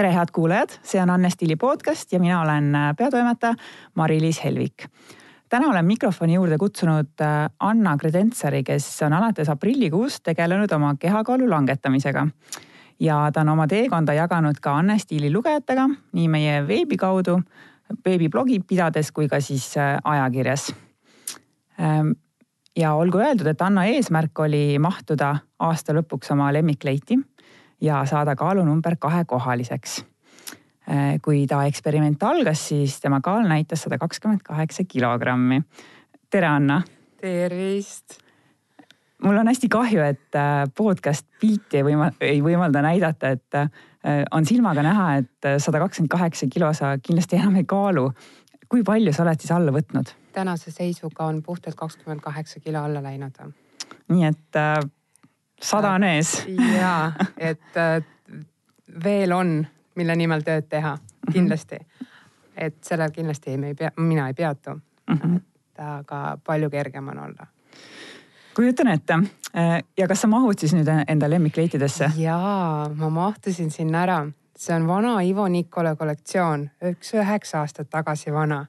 tere, head kuulajad, see on Anne Stiili podcast ja mina olen äh, peatoimetaja Mari-Liis Helvik. täna olen mikrofoni juurde kutsunud äh, Anna Kredensari, kes on alates aprillikuust tegelenud oma kehakaalu langetamisega. ja ta on oma teekonda jaganud ka Anne Stiili lugejatega nii meie veebi kaudu, veebiblogi pidades kui ka siis äh, ajakirjas ähm, ja olgu öeldud, et Anna eesmärk oli mahtuda aasta lõpuks oma lemmikleiti ja saada kaalunumber kahekohaliseks. Äh, kui ta eksperiment algas, siis tema kaal näitas sada kakskümmend kaheksa kilogrammi. tere, Anna. tervist. mul on hästi kahju, et äh, podcast pilti ei võima-, ei võimalda näidata, et äh, on silmaga näha, et sada kakskümmend kaheksa kilo sa kindlasti enam ei kaalu. kui palju sa oled siis alla võtnud? tänase seisuga on puhtalt kakskümmend kaheksa kilo alla läinud. nii et sada on ees. ja, et äh, veel on, mille nimel tööd teha, mhm. kindlasti. et sellel kindlasti me ei pea, mina ei peatu mm. -hmm. et aga palju kergem on olla. kujutan ette. Äh, ja kas sa mahud siis nüüd enda lemmikleitidesse? jaa, ma mahtusin sinna ära. see on vana Ivo Nikole kollektsioon, üks üheksa aastat tagasi vana.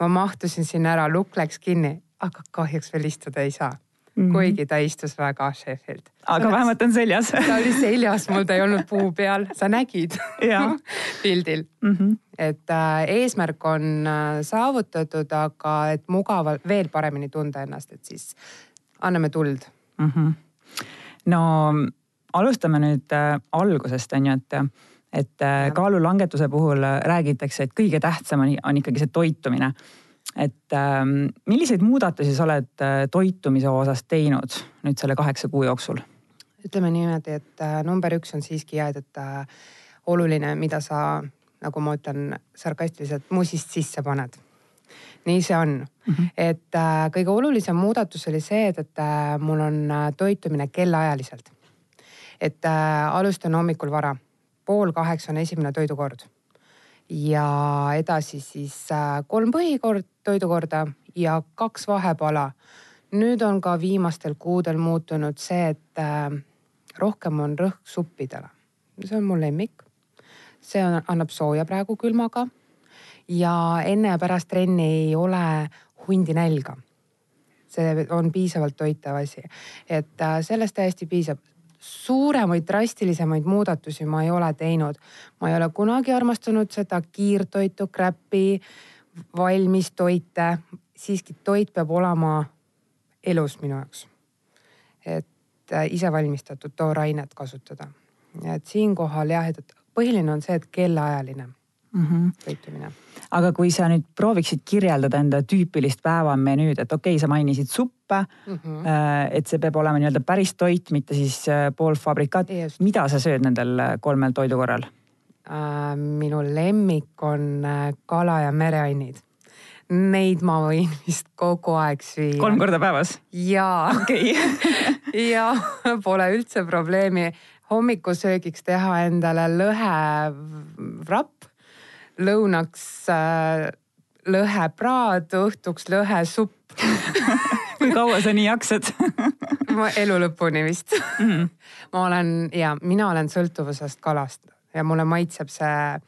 ma mahtusin sinna ära, lukk läks kinni, aga kahjuks veel istuda ei saa mm, -hmm. kuigi ta istus väga šefilt. aga Oleks... vähemalt on seljas ta oli seljas, mul ta ei olnud puu peal, sa nägid pildil mm. -hmm. et äh, eesmärk on äh, saavutatud, aga et mugavalt veel paremini tunda ennast, et siis anname tuld mm. -hmm. no alustame nüüd äh, algusest on ju, et et äh, kaalulangetuse puhul räägitakse, et kõige tähtsam on, on ikkagi see toitumine et ähm, milliseid muudatusi sa oled äh, toitumise osas teinud nüüd selle kaheksa kuu jooksul? ütleme niimoodi, et äh, number üks on siiski et äh, oluline, mida sa, nagu ma ütlen sarkastiliselt, musist sisse paned. nii see on mm, -hmm. et äh, kõige olulisem muudatus oli see, et, et äh, mul on toitumine kellaajaliselt. et äh, alustan hommikul vara, pool kaheksa on esimene toidukord ja edasi siis äh, kolm põhikord, toidukorda ja kaks vahepala. nüüd on ka viimastel kuudel muutunud see, et äh, rohkem on rõhk suppidele. see on mu lemmik. see on, annab sooja praegu külmaga. ja enne ja pärast trenni ei ole hundi nälga. see on piisavalt toitav asi, et äh, sellest täiesti piisab suuremaid drastilisemaid muudatusi ma ei ole teinud. ma ei ole kunagi armastanud seda kiirtoitu, crap'i, valmis toite. siiski toit peab olema elus minu jaoks. et äh, isevalmistatud toorainet kasutada. et siinkohal jah, et põhiline on see, et kellaajaline mm -hmm. toitumine aga kui sa nüüd prooviksid kirjeldada enda tüüpilist päevamenüüd, et okei okay,, sa mainisid suppe mm. -hmm. et see peab olema nii-öelda päris toit, mitte siis äh, poolfabrikaat. mida sa sööd nendel äh, kolmel toidukorral minu lemmik on kala ja mereannid. Neid ma võin vist kogu aeg süüa. kolm korda päevas? jaa. okay. ja pole üldse probleemi hommikusöögiks teha endale lõhevrapp lõunaks äh, lõhepraad, õhtuks lõhesupp kui kaua sa nii jaksad ma elu lõpuni vist mm. -hmm. ma olen ja mina olen sõltuvusest kalast ja mulle maitseb see.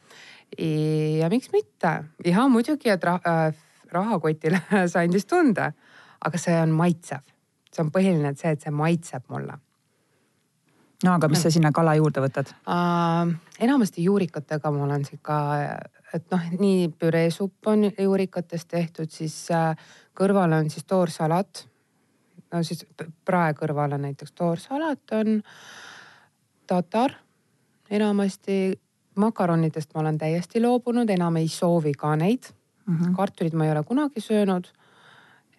ja miks mitte, ja muidugi, et rah äh, rahakotile see andis tunde, aga see on maitsev. see on põhiline, et see, et see maitseb mulle no aga mis sa sinna kala juurde võtad uh,? enamasti juurikatega ma olen sihuke et noh, nii püreesupp on juurikatest tehtud, siis äh, kõrval on siis toorsalat. no siis prae kõrval on näiteks toorsalat on tatar enamasti. makaronidest ma olen täiesti loobunud, enam ei soovi ka neid mm. -hmm. kartulit ma ei ole kunagi söönud.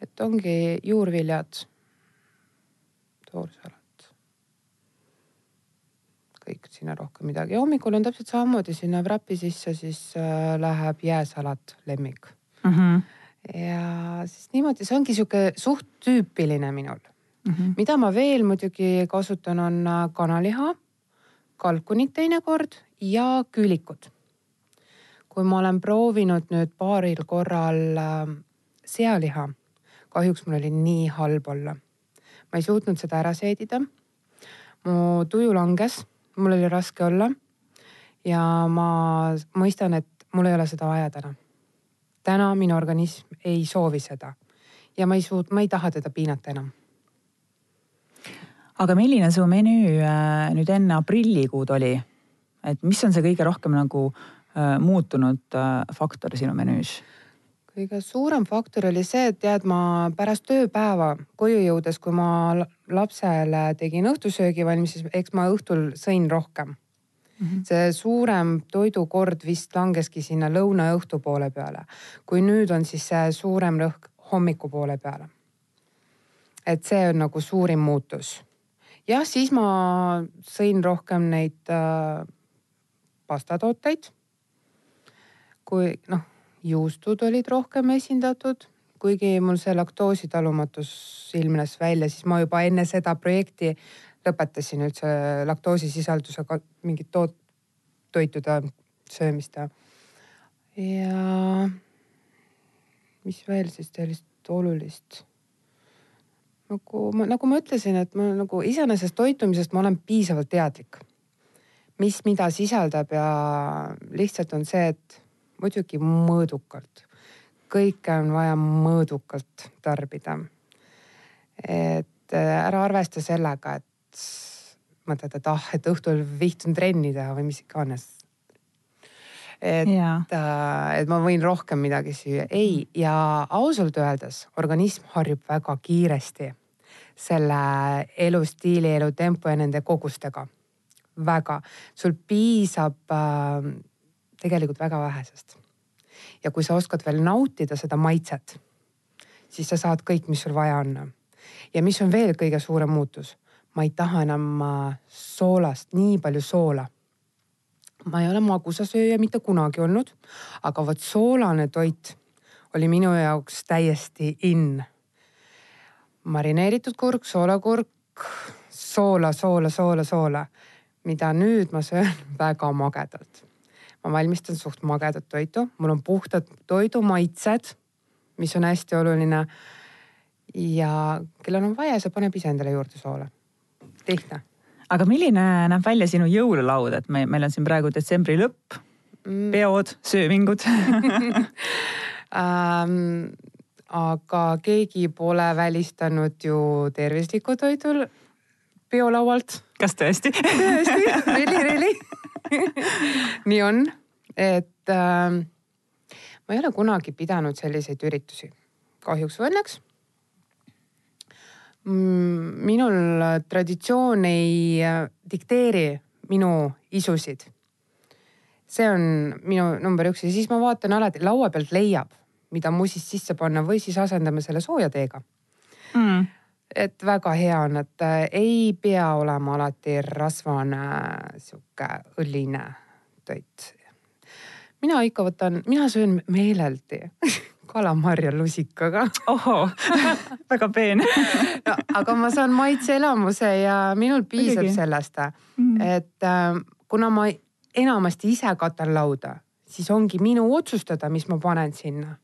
et ongi juurviljad, toorsalat kõik sinna rohkem midagi. ja hommikul on täpselt samamoodi, sinna wrap'i sisse siis äh, läheb jääsalat, lemmik mm. -hmm. ja siis niimoodi, see ongi sihuke suht tüüpiline minul mm. -hmm. mida ma veel muidugi kasutan, on äh, kanaliha, kalkunit teinekord ja küülikud. kui ma olen proovinud nüüd paaril korral äh, sealiha, kahjuks mul oli nii halb olla. ma ei suutnud seda ära seedida mu tuju langes mul oli raske olla. ja ma mõistan, et mul ei ole seda vaja täna. täna minu organism ei soovi seda ja ma ei suut-, ma ei taha teda piinata enam. aga milline su menüü äh, nüüd enne aprillikuud oli? et mis on see kõige rohkem nagu äh, muutunud äh, faktor sinu menüüs? Kõige suurem faktor oli see, et tead, ma pärast tööpäeva koju jõudes, kui ma lapsele tegin õhtusöögi valmis, siis eks ma õhtul sõin rohkem mm. -hmm. see suurem toidukord vist langeski sinna lõuna ja õhtu poole peale. kui nüüd on siis see suurem rõhk hommikupoole peale. et see on nagu suurim muutus. jah, siis ma sõin rohkem neid äh, pastatooteid. kui noh juustud olid rohkem esindatud, kuigi mul see laktoositalumatus ilmnes välja, siis ma juba enne seda projekti lõpetasin üldse laktoosisisaldusega mingit toot-, toitude söömist. ja mis veel siis sellist olulist? nagu ma, nagu ma ütlesin, et ma nagu iseenesest toitumisest ma olen piisavalt teadlik, mis mida sisaldab ja lihtsalt on see, et muidugi mõõdukalt. kõike on vaja mõõdukalt tarbida. et äh, ära arvesta sellega, et mõtled, et ah, et õhtul vihtun trenni teha või mis iganes. et, äh, et ma võin rohkem midagi süüa, ei ja ausalt öeldes organism harjub väga kiiresti selle elustiili, elutempo ja nende kogustega. väga, sul piisab äh, tegelikult väga vähesest. ja kui sa oskad veel nautida seda maitset, siis sa saad kõik, mis sul vaja on. ja mis on veel kõige suurem muutus, ma ei taha enam soolast nii palju soola. ma ei ole magusasööja mitte kunagi olnud, aga vot soolane toit oli minu jaoks täiesti in. marineeritud kurk, soolakurk, soola, soola, soola, soola, mida nüüd ma söön väga magedalt ma valmistan suht magedat toitu, mul on puhtad toidumaitsed, mis on hästi oluline. ja kellel on vaja, see paneb ise endale juurde soola. lihtne. aga milline näeb välja sinu jõululaud, et me, meil on siin praegu detsembri lõpp mm., peod, söömingud ähm, aga keegi pole välistanud ju tervislikku toidul peolaualt. kas tõesti? tõesti, really, really nii on, et äh, ma ei ole kunagi pidanud selliseid üritusi, kahjuks või õnneks mm,. minul traditsioon ei äh, dikteeri minu isusid. see on minu number üks ja siis ma vaatan alati, laua pealt leiab, mida musist sisse panna või siis asendame selle sooja teega mm et väga hea on, et äh, ei pea olema alati rasvane sihuke õline toit. mina ikka võtan, mina söön meeleldi kalamarja lusikaga. ohoo väga peen no, aga ma saan maitseelamuse ja minul piisab Kõigi. sellest mm., et äh, kuna ma enamasti ise katan lauda, siis ongi minu otsustada, mis ma panen sinna.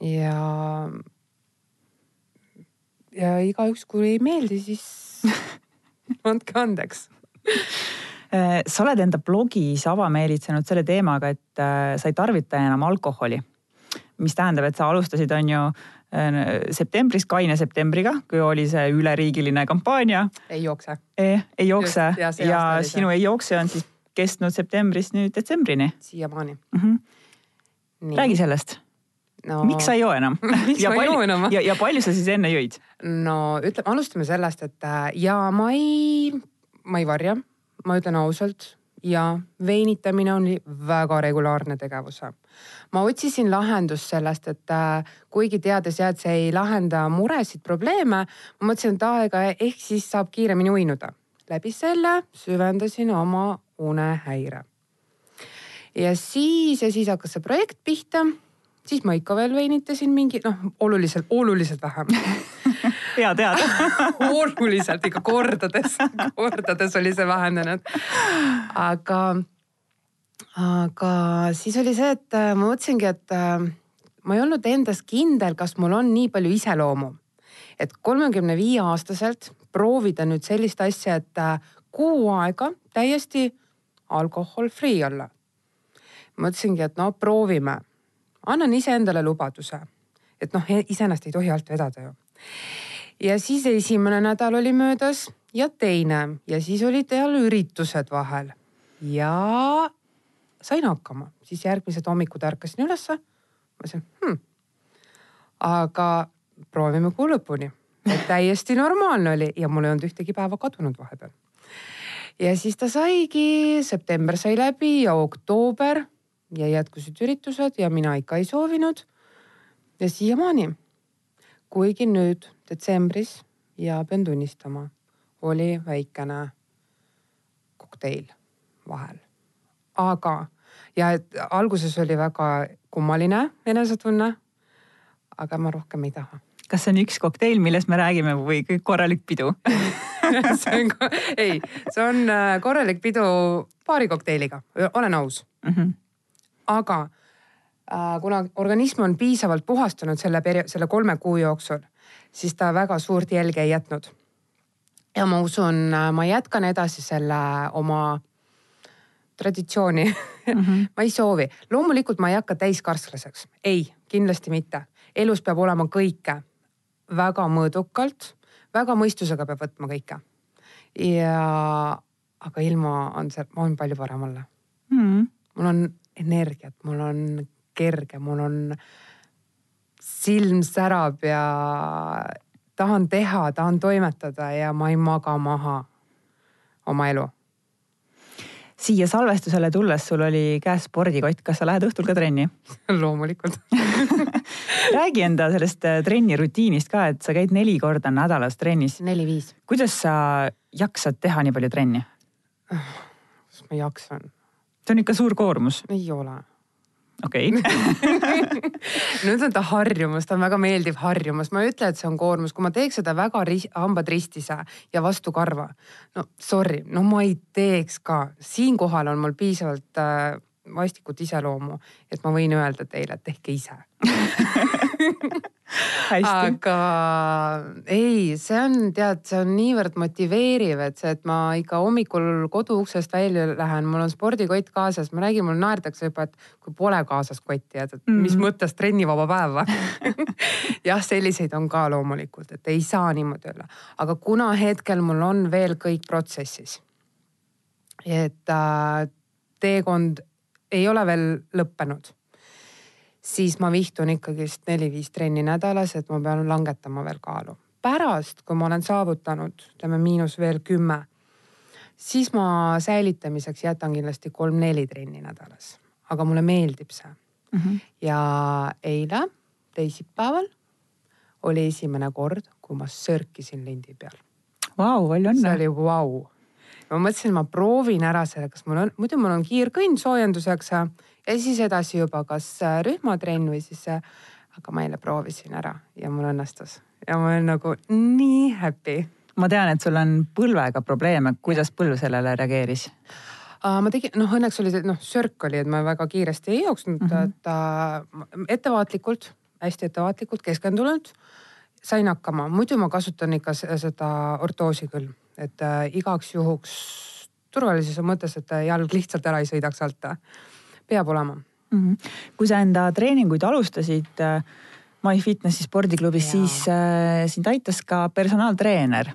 ja ja igaüks, kui ei meeldi, siis andke andeks äh, sa oled enda blogis avameelitsenud selle teemaga, et äh, sa ei tarvita enam alkoholi. mis tähendab, et sa alustasid, on ju äh, septembris, kaine septembriga, kui oli see üleriigiline kampaania. ei jookse. ei jookse Just, ja, ja sinu ei jookse on siis kestnud septembrist nüüd detsembrini. siiamaani mm. -hmm. räägi sellest no,. miks sa ei joo enam miks ma ei joo enam? ja, ja palju sa siis enne jõid? no ütleme, alustame sellest, et äh, ja ma ei, ma ei varja, ma ütlen ausalt ja veinitamine on väga regulaarne tegevus. ma otsisin lahendust sellest, et äh, kuigi teades jah, et see ei lahenda muresid, probleeme, ma mõtlesin, et aega ehk siis saab kiiremini uinuda. läbi selle süvendasin oma unehäire. ja siis ja siis hakkas see projekt pihta siis ma ikka veel veinitasin mingi noh, oluliselt, oluliselt vähem hea teada oluliselt ikka kordades, kordades oli see vähenenud. aga, aga siis oli see, et äh, ma mõtlesingi, et äh, ma ei olnud endas kindel, kas mul on nii palju iseloomu. et kolmekümne viie aastaselt proovida nüüd sellist asja, et äh, kuu aega täiesti alkohol free olla. mõtlesingi, et no proovime, annan iseendale lubaduse, et noh, iseenesest ei tohi alt vedada ju. ja siis esimene nädal oli möödas ja teine ja siis olid seal üritused vahel ja sain hakkama, siis järgmised hommikud ärkasin ülesse. mõtlesin hmm,, aga proovime kuu lõpuni, et täiesti normaalne oli ja mul ei olnud ühtegi päeva kadunud vahepeal. ja siis ta saigi, september sai läbi ja oktoober ja jätkusid üritused ja mina ikka ei soovinud. ja siiamaani, kuigi nüüd detsembris ja pean tunnistama, oli väikene kokteil vahel. aga, ja et alguses oli väga kummaline enesetunne. aga ma rohkem ei taha kas see on üks kokteil, millest me räägime või korralik pidu see on, ei, see on äh, korralik pidu paari kokteiliga, olen aus mm. -hmm. Aga äh, kuna organism on piisavalt puhastunud selle perio-, selle kolme kuu jooksul, siis ta väga suurt jälge ei jätnud. ja ma usun, äh, ma jätkan edasi selle oma traditsiooni mm. -hmm. ma ei soovi, loomulikult ma ei hakka täiskarslaseks, ei, kindlasti mitte. elus peab olema kõike väga mõõdukalt, väga mõistusega peab võtma kõike. ja, aga ilma on see, on palju parem olla mm. -hmm. mul on energiat, mul on kerge, mul on, silm särab ja tahan teha, tahan toimetada ja ma ei maga maha oma elu siia salvestusele tulles sul oli käes spordikott, kas sa lähed õhtul ka trenni loomulikult räägi enda sellest äh, trenni rutiinist ka, et sa käid neli korda nädalas trennis. neli-viis. kuidas sa jaksad teha nii palju trenni? kas ma jaksan? See on ikka suur koormus. ei ole okei okay. nüüd on ta harjumus, ta on väga meeldiv harjumus, ma ei ütle, et see on koormus, kui ma teeks seda väga ri hambad ristise ja vastu karva. no sorry, no ma ei teeks ka, siinkohal on mul piisavalt äh, vastikut iseloomu, et ma võin öelda teile, et tehke ise aga ei, see on, tead, see on niivõrd motiveeriv, et see, et ma ikka hommikul koduuksest välja lähen, mul on spordikott kaasas, ma räägin, mul naerdakse juba, et kui pole kaasas kotti, et, mm mis mõttes trennivaba päev või jah, selliseid on ka loomulikult, et ei saa niimoodi olla, aga kuna hetkel mul on veel kõik protsessis, et äh, teekond ei ole veel lõppenud siis ma vihtun ikkagist neli-viis trenni nädalas, et ma pean langetama veel kaalu. pärast, kui ma olen saavutanud, ütleme miinus veel kümme, siis ma säilitamiseks jätan kindlasti kolm-neli trenni nädalas, aga mulle meeldib see mm. -hmm. ja eile, teisipäeval oli esimene kord, kui ma sörkisin lindi peal. Vau, palju õnne. see oli vau wow. ma mõtlesin, ma proovin ära selle, kas mul on, muidu mul on kiirkõnn soojenduseks ja siis edasi juba kas äh, rühmatrenn või siis, äh, aga ma eile proovisin ära ja mul õnnestus ja ma olen nagu nii happy. ma tean, et sul on põlvega probleeme, kuidas põlv sellele reageeris? ma tegin, noh õnneks oli see, noh sörk oli, et ma väga kiiresti ei jooksnud mm, -hmm. et äh, ettevaatlikult, hästi ettevaatlikult, keskendunult sain hakkama, muidu ma kasutan ikka seda ortoosi küll, et äh, igaks juhuks turvalisuse mõttes, et jalg lihtsalt ära ei sõidaks alt peab olema mm. -hmm. kui sa enda treeninguid alustasid äh, MyFitnessi spordiklubis, siis äh, sind aitas ka personaaltreener.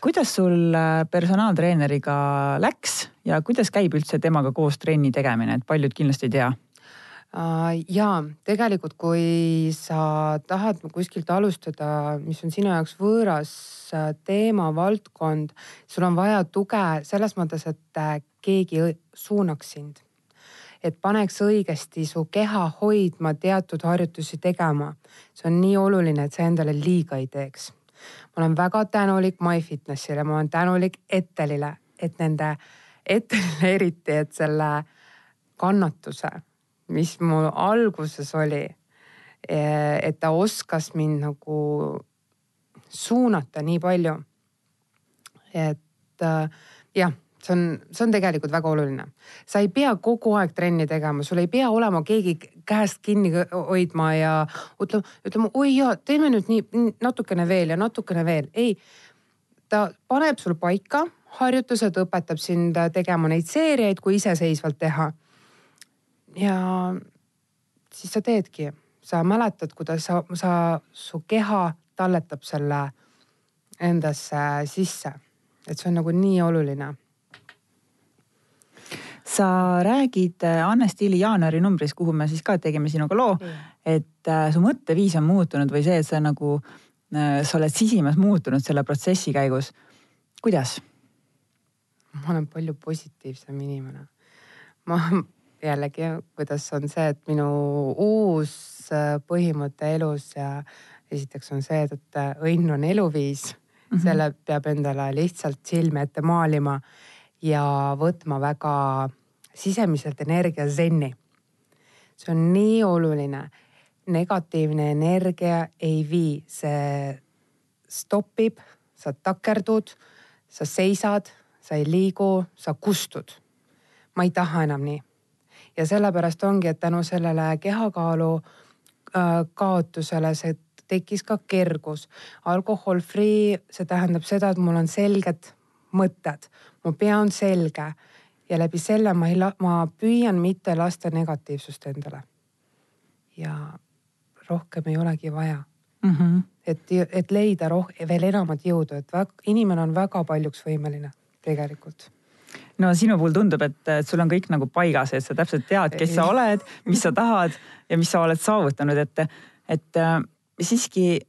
kuidas sul äh, personaaltreeneriga läks ja kuidas käib üldse temaga koos trenni tegemine, et paljud kindlasti ei tea Uh, ja tegelikult, kui sa tahad kuskilt alustada, mis on sinu jaoks võõras äh, teema, valdkond, sul on vaja tuge selles mõttes, et keegi suunaks sind et paneks õigesti su keha hoidma, teatud harjutusi tegema. see on nii oluline, et sa endale liiga ei teeks. ma olen väga tänulik MyFitnessile, ma olen tänulik Ettelile, et nende, Ettelile eriti, et selle kannatuse, mis mul alguses oli, et ta oskas mind nagu suunata nii palju. et äh, jah see on, see on tegelikult väga oluline. sa ei pea kogu aeg trenni tegema, sul ei pea olema keegi käest kinni hoidma ja ütlema, ütlema oi jaa, teeme nüüd nii natukene veel ja natukene veel. ei, ta paneb sul paika, harjutused õpetab sind tegema neid seeriaid, kui iseseisvalt teha. ja siis sa teedki, sa mäletad, kuidas sa, sa, su keha talletab selle endasse sisse. et see on nagu nii oluline sa räägid äh, Anne Stiili jaanuari numbris, kuhu me siis ka tegime sinuga loo mm., et äh, su mõtteviis on muutunud või see, et sa nagu, äh, sa oled sisimas muutunud selle protsessi käigus. kuidas? ma olen palju positiivsem inimene. ma jällegi, kuidas on see, et minu uus põhimõte elus ja esiteks on see, et õnn on eluviis mm. -hmm. selle peab endale lihtsalt silme ette maalima ja võtma väga sisemiselt energia zenni. see on nii oluline. negatiivne energia ei vii, see stopib, sa takerdud, sa seisad, sa ei liigu, sa kustud. ma ei taha enam nii. ja sellepärast ongi, et tänu sellele kehakaalu äh, kaotusele see tekkis ka kergus. alkohol free, see tähendab seda, et mul on selged mõtted, mu pea on selge ja läbi selle ma ei, ma püüan mitte lasta negatiivsust endale. ja rohkem ei olegi vaja mm. -hmm. et, et leida roh-, veel enamat jõudu, et väga, inimene on väga paljuks võimeline tegelikult no sinu puhul tundub, et, sul on kõik nagu paigas, et sa täpselt tead, kes sa oled, mis sa tahad ja mis sa oled saavutanud, et, et äh, siiski,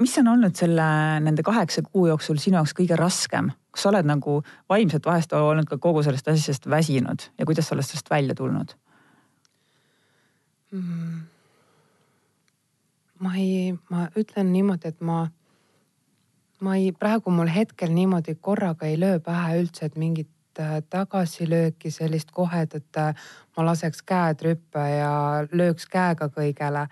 mis on olnud selle, nende kaheksa kuu jooksul sinu jaoks kõige raskem kas sa oled nagu vaimselt vahest olnud ka kogu sellest asjast väsinud ja kuidas sa oled sellest välja tulnud mm.? ma ei, ma ütlen niimoodi, et ma, ma ei, praegu mul hetkel niimoodi korraga ei löö pähe üldse, et mingit äh, tagasilööki, sellist kohet, et äh, ma laseks käed rüppe ja lööks käega kõigele.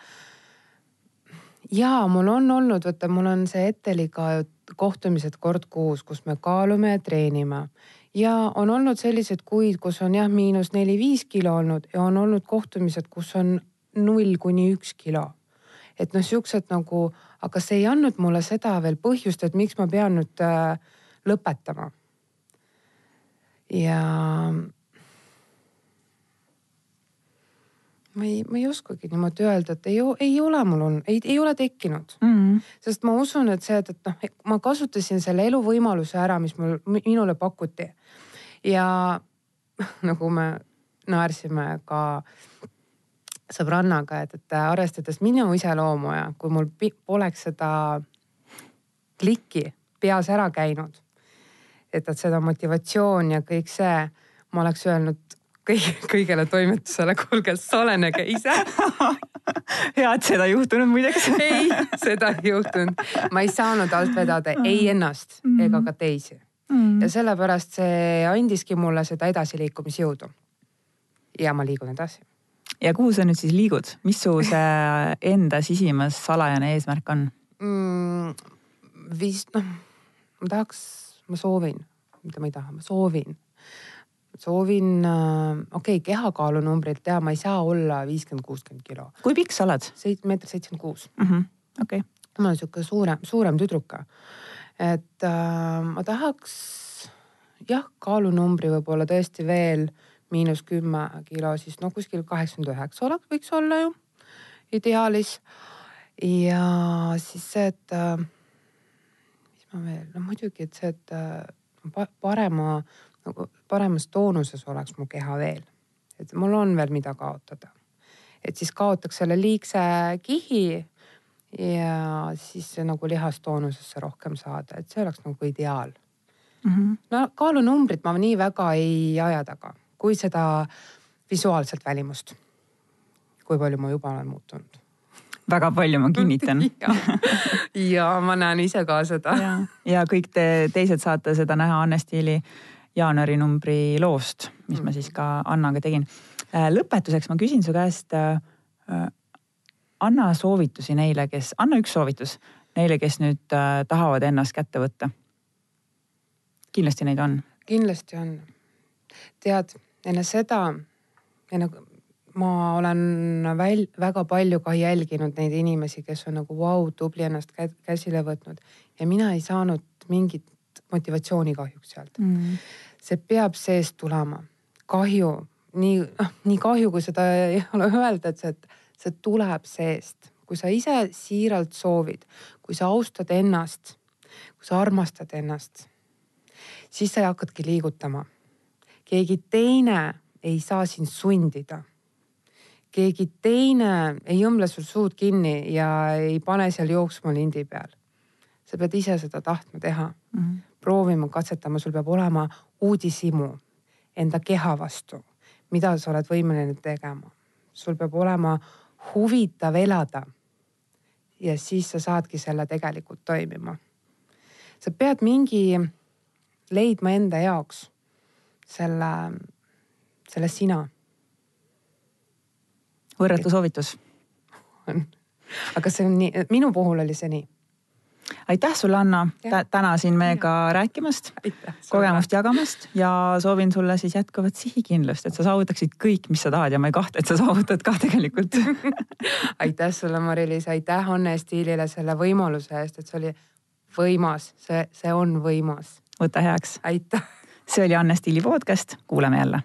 Ja mul on olnud, vaata, mul on see Etteliga kohtumised kord kuus, kus me kaalume ja treenime. ja on olnud selliseid kuid, kus on jah, miinus neli-viis kilo olnud ja on olnud kohtumised, kus on null kuni üks kilo. et noh, siuksed nagu, aga see ei andnud mulle seda veel põhjust, et miks ma pean nüüd äh, lõpetama. ja ma ei, ma ei oskagi niimoodi öelda, et ei, ei ole mul on, ei, ei ole tekkinud mm. -hmm. sest ma usun, et see, et, et noh, ma kasutasin selle eluvõimaluse ära, mis mul, minule pakuti. ja nagu me naersime ka sõbrannaga, et, et arvestades minu iseloomu ja kui mul poleks seda klikki peas ära käinud, et, et seda motivatsiooni ja kõik see, ma oleks öelnud kõigi, kõigele toimetusele, kuulge, solenege ise hea, et seda ei juhtunud muideks ei, seda ei juhtunud. ma ei saanud alt vedada ei mm. ennast mm ega ka teisi mm. ja sellepärast see andiski mulle seda edasiliikumisjõudu. ja ma liigun edasi. ja kuhu sa nüüd siis liigud, mis su see enda sisimas salajane eesmärk on mm,? vist noh, ma tahaks, ma soovin, mida ma ei taha, ma soovin soovin äh,, okei okay,, kehakaalu numbrilt ja ma ei saa olla viiskümmend, kuuskümmend kilo. kui pikk sa oled? seit-, meeter seitsekümmend kuus. Mhm, okei. ma olen sihuke suurem, suurem tüdruk. et äh, ma tahaks jah, kaalunumbri võib-olla tõesti veel miinus kümme kilo, siis no kuskil kaheksakümmend üheksa oleks, võiks olla ju ideaalis. ja siis see, et äh, mis ma veel, no muidugi, et see, et äh, parema nagu paremas toonuses oleks mu keha veel. et mul on veel, mida kaotada. et siis kaotaks selle liigse kihi ja siis nagu lihastoonusesse rohkem saada, et see oleks nagu ideaal mm. -hmm. no kaalunumbrit ma nii väga ei aja taga, kui seda visuaalselt välimust. kui palju ma juba olen muutunud väga palju, ma kinnitan ja, ja ma näen ise ka seda. ja kõik te teised saate seda näha Anne Stiili jaanuari numbri loost, mis ma siis ka Annaga tegin. Äh, lõpetuseks ma küsin su käest. Äh, äh, anna soovitusi neile, kes, anna üks soovitus neile, kes nüüd tahavad ennast kätte võtta. kindlasti neid on. kindlasti on. tead, enne seda, enne ma olen väl-, väga palju ka jälginud neid inimesi, kes on nagu vau wow,, tubli ennast käsile võtnud ja mina ei saanud mingit motivatsiooni kahjuks sealt mm.. See peab seest tulema, kahju, nii, noh nii kahju, kui seda ei ole öelda, et see, see tuleb seest, kui sa ise siiralt soovid, kui sa austad ennast, kui sa armastad ennast, siis sa hakkadki liigutama. keegi teine ei saa sind sundida keegi teine ei õmble sul suud kinni ja ei pane seal jooksma lindi peal. sa pead ise seda tahtma teha mm, -hmm. Proovima, katsetama, sul peab olema uudishimu enda keha vastu, mida sa oled võimeline tegema. sul peab olema huvitav elada. ja siis sa saadki selle tegelikult toimima. sa pead mingi leidma enda jaoks selle, selle sina võrratu soovitus. on, aga see on nii, minu puhul oli see nii aitäh sulle, Anna, täna siin meiega rääkimast, kogemust jagamast ja soovin sulle siis jätkuvat sihikindlust, et sa saavutaksid kõik, mis sa tahad ja ma ei kahtle, et sa saavutad ka tegelikult aitäh sulle, Mari-Liis, aitäh Anne Stiilile selle võimaluse eest, et see oli võimas, see, see on võimas. võta heaks. aitäh. see oli Anne Stiili podcast, kuuleme jälle